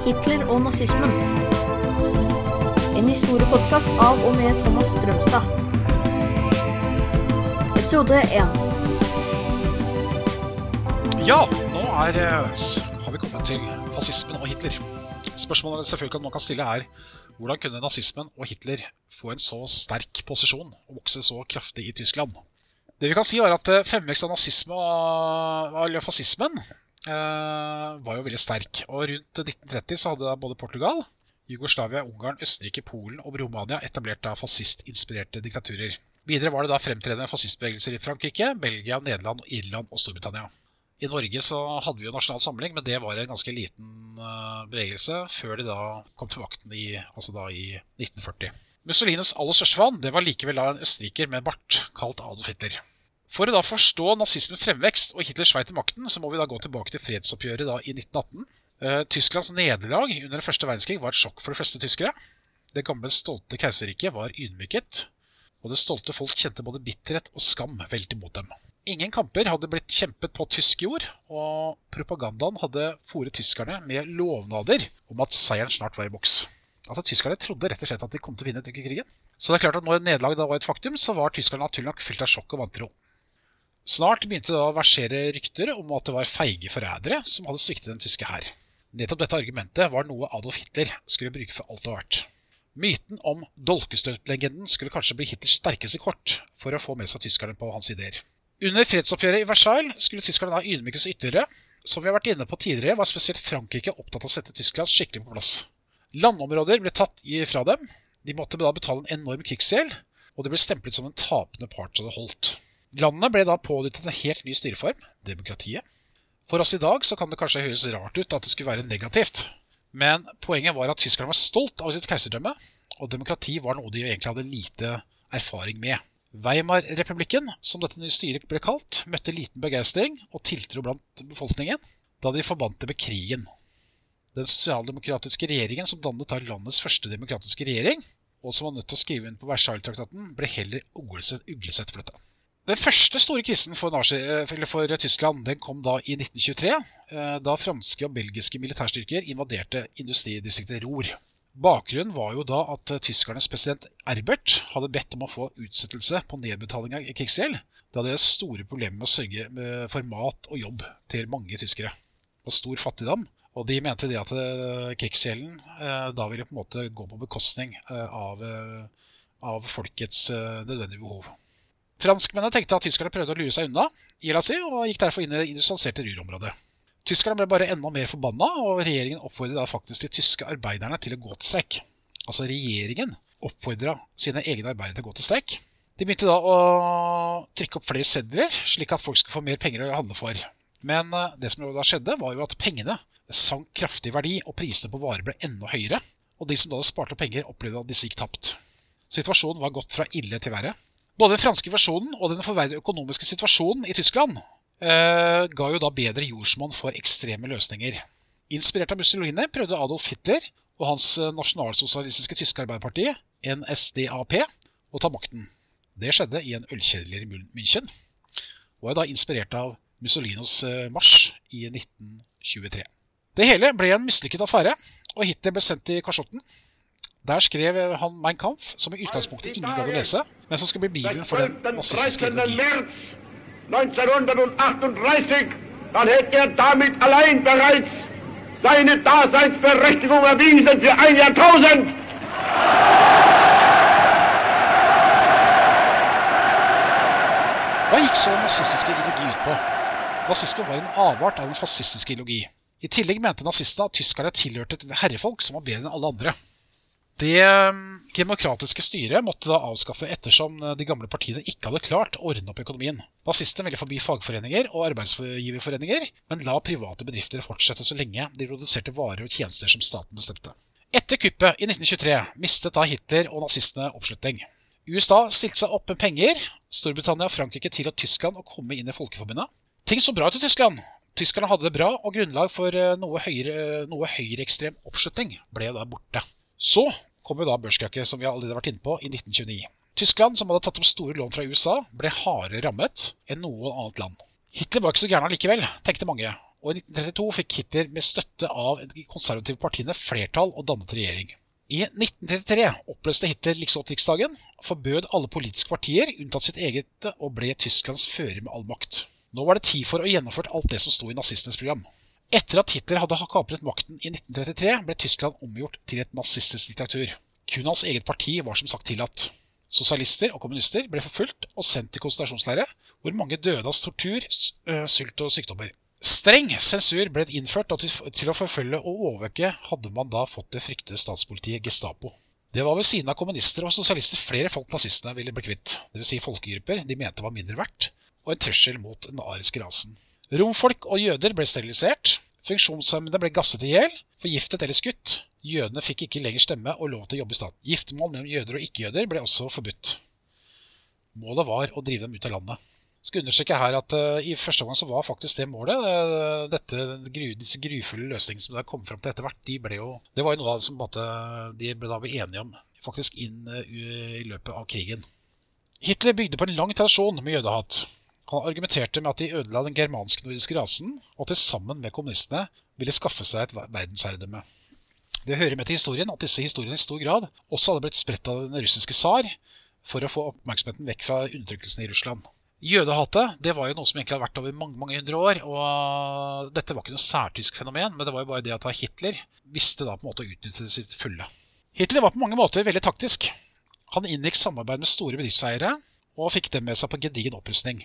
Hitler og nazismen. En historiepodkast av og med Thomas Strømstad. Episode 1. Ja, nå er, eh, har vi kommet til fascismen og Hitler. Spørsmålet selvfølgelig man kan stille er hvordan kunne nazismen og Hitler få en så sterk posisjon og vokse så kraftig i Tyskland? Det vi kan si er at eh, Fremvekst av nazisme og eller fascismen var jo veldig sterk. Og Rundt 1930 så hadde da både Portugal, Jugoslavia, Ungarn, Østerrike, Polen og Romania etablert da fascistinspirerte diktaturer. Videre var det da fremtredende fascistbevegelser i Frankrike, Belgia, Nederland, Irland og Storbritannia. I Norge så hadde vi jo Nasjonal Samling, men det var en ganske liten eh, bevegelse før de da kom til makten i, altså da i 1940. Mussolinis aller største fan det var likevel da en østerriker med bart, kalt Adolf Hitler. For å da forstå nazismens fremvekst og Hitlers vei til makten, så må vi da gå tilbake til fredsoppgjøret da i 1918. Uh, Tysklands nederlag under den første verdenskrig var et sjokk for de fleste tyskere. Det gamle, stolte keiserriket var ydmyket, og det stolte folk kjente både bitterhet og skam velt imot dem. Ingen kamper hadde blitt kjempet på tysk jord, og propagandaen hadde fòret tyskerne med lovnader om at seieren snart var i boks. Altså, Tyskerne trodde rett og slett at de kom til å vinne krigen. Så det er klart at når nederlaget var et faktum, så var tyskerne naturlig nok fylt av sjokk og vantro. Snart begynte det å versere rykter om at det var feige forrædere som hadde sviktet den tyske hær. Nettopp dette argumentet var noe Adolf Hitler skulle bruke for alt det var verdt. Myten om dolkestøtlegenden skulle kanskje bli Hitlers sterkeste kort for å få med seg tyskerne på hans ideer. Under fredsoppgjøret i Versailles skulle tyskerne da ydmykes ytterligere. Som vi har vært inne på tidligere, var spesielt Frankrike opptatt av å sette Tyskland skikkelig på plass. Landområder ble tatt fra dem, de måtte da betale en enorm krigsgjeld, og de ble stemplet som en tapende part som det holdt. Landet ble da pådyttet en helt ny styreform, demokratiet. For oss i dag så kan det kanskje høres rart ut at det skulle være negativt, men poenget var at tyskerne var stolt av sitt keiserdømme, og demokrati var noe de egentlig hadde lite erfaring med. Weimar-republikken, som dette nye styret ble kalt, møtte liten begeistring og tiltro blant befolkningen, da de forbandt det med krigen. Den sosialdemokratiske regjeringen som dannet da landets første demokratiske regjering, og som var nødt til å skrive inn på Versailles-traktaten, ble heller uglesett for dette. Den første store krisen for, nazi, for, Tyskland den kom da i 1923, da franske og belgiske militærstyrker invaderte industridistriktet Ror. Bakgrunnen var jo da at tyskernes president Erbert hadde bedt om å få utsettelse på nedbetaling av krigsgjeld, da det store problemer med å sørge for mat og jobb til mange tyskere. Og stor fattigdom, og de mente det at krigsgjelden da ville på en måte gå på bekostning av, av folkets nødvendige behov. Franskmennene tenkte at tyskerne prøvde å lure seg unna si, og gikk derfor inn i det industrialiserte Ruhr-området. Tyskerne ble bare enda mer forbanna, og regjeringen oppfordret faktisk de tyske arbeiderne til å gå til streik. Altså regjeringen oppfordra sine egne arbeidere til å gå til streik. De begynte da å trykke opp flere sedler, slik at folk skulle få mer penger å handle for. Men det som da skjedde, var jo at pengene sank kraftig i verdi, og prisene på varer ble enda høyere. Og de som da hadde spart opp penger, opplevde at disse gikk tapt. Situasjonen var gått fra ille til verre. Både den franske versjonen og den forverrede økonomiske situasjonen i Tyskland eh, ga jo da bedre jordsmonn for ekstreme løsninger. Inspirert av Mussolini prøvde Adolf Hitler og hans nasjonalsosialistiske tyske arbeiderparti, NSDAP, å ta makten. Det skjedde i en ølkjeller i München, og er da inspirert av Mussolinos marsj i 1923. Det hele ble en mislykket affære, og Hitler ble sendt til Kasjotten. Der skrev han Mein Kampf, som i utgangspunktet ingen gadd å lese, men som skal bli bibelen for den nazistiske ideologien. 1938, dann hätte er damit allein bereits seine Daseinsberechtigung erwiesen für ein Jahrtausend. Hva gikk så den nazistiske ideologi ut på? Nazisme var en avart av den fascistiske ideologi. I tillegg mente nazistene at tyskerne tilhørte et herrefolk som var bedre enn alle andre. Det demokratiske styret måtte da avskaffe ettersom de gamle partiene ikke hadde klart å ordne opp økonomien. Nazistene ville forbi fagforeninger og arbeidsgiverforeninger, men la private bedrifter fortsette så lenge de produserte varer og tjenester som staten bestemte. Etter kuppet i 1923 mistet da Hitler og nazistene oppslutning. USA stilte seg opp med penger, Storbritannia og Frankrike og Tyskland å komme inn i Folkeforbundet. Ting så bra ut i Tyskland. Tyskerne hadde det bra, og grunnlag for noe, høyere, noe høyreekstrem oppslutning ble da borte. Så kom jo da børskrakket som vi allerede har vært inne på i 1929. Tyskland, som hadde tatt opp store lån fra USA, ble hardere rammet enn noe annet land. Hitler var ikke så gæren allikevel, tenkte mange, og i 1932 fikk Hitler med støtte av de konservative partiene flertall og dannet regjering. I 1933 oppløste Hitler Riksdagen, forbød alle politiske partier, unntatt sitt eget, og ble Tysklands fører med all makt. Nå var det tid for å gjennomføre alt det som sto i nazistenes program. Etter at Hitler hadde kapret makten i 1933, ble Tyskland omgjort til et nazistisk diktatur. Kun hans eget parti var som sagt tillatt. Sosialister og kommunister ble forfulgt og sendt til konsentrasjonsleirer, hvor mange døde av tortur, sult og sykdommer. Streng sensur ble innført, og til å forfølge og overvåke hadde man da fått det fryktede statspolitiet Gestapo. Det var ved siden av kommunister og sosialister flere folk nazistene ville bli kvitt, dvs. Si folkegrupper de mente var mindre verdt, og en trussel mot den ariske rasen. Romfolk og jøder ble sterilisert, funksjonshemmede ble gasset i hjel, forgiftet eller skutt, Jødene fikk ikke lenger stemme og lov til å jobbe i staten. Giftermål mellom jøder og ikke-jøder ble også forbudt. Målet var å drive dem ut av landet. Jeg skal understreke her at uh, I første omgang så var faktisk det målet. Uh, dette, gru, disse grufulle løsningene som kom fram til etter hvert, de ble jo, det var jo noe av det som måte, de ble da enige om faktisk inn uh, i løpet av krigen. Hitler bygde på en lang tradisjon med jødehat. Han argumenterte med at de ødela den germansk-nordiske rasen, og til sammen med kommunistene ville skaffe seg et verdensherredømme. Det hører med til historien at disse historiene i stor grad også hadde blitt spredt av den russiske tsar for å få oppmerksomheten vekk fra undertrykkelsen i Russland. Jødehatet det var jo noe som egentlig hadde vært over mange mange hundre år. og Dette var ikke noe særtysk fenomen, men det var jo bare det at Hitler visste da på en måte å utnytte sitt fulle. Hitler var på mange måter veldig taktisk. Han inngikk samarbeid med store bedriftseiere og fikk dem med seg på gedigen opprustning.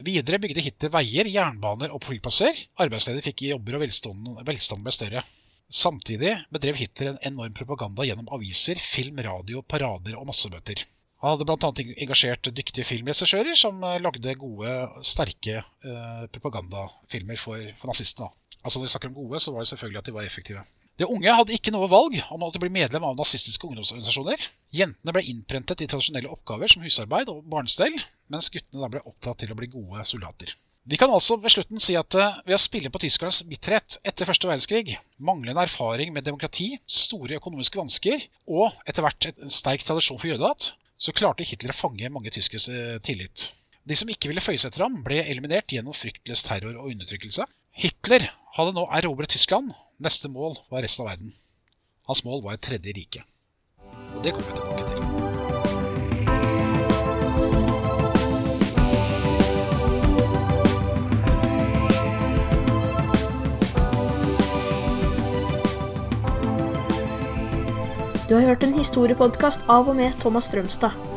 Videre bygde Hitler veier, jernbaner og flyplasser. Arbeidsledige fikk jobber, og velstanden ble større. Samtidig bedrev Hitler en enorm propaganda gjennom aviser, film, radio, parader og massemøter. Han hadde bl.a. engasjert dyktige filmregissører som eh, lagde gode, sterke eh, propagandafilmer for, for nazistene. Altså Når vi snakker om gode, så var det selvfølgelig at de var effektive. De unge hadde ikke noe valg om å bli medlem av nazistiske ungdomsorganisasjoner. Jentene ble innprentet i tradisjonelle oppgaver som husarbeid og barnestell, mens guttene da ble opptatt til å bli gode soldater. Vi kan altså ved slutten si at eh, ved å spille på tyskernes bitterhet etter første verdenskrig, manglende erfaring med demokrati, store økonomiske vansker og etter hvert en sterk tradisjon for jødehat, så klarte Hitler å fange mange tyskeres eh, tillit. De som ikke ville føye seg etter ham, ble eliminert gjennom fryktløs terror og undertrykkelse. Hitler hadde nå erobret Tyskland. Neste mål var resten av verden. Hans mål var et tredje rike. Og det kommer vi tilbake til. Du har hørt en historiepodkast av og med Thomas Strømstad.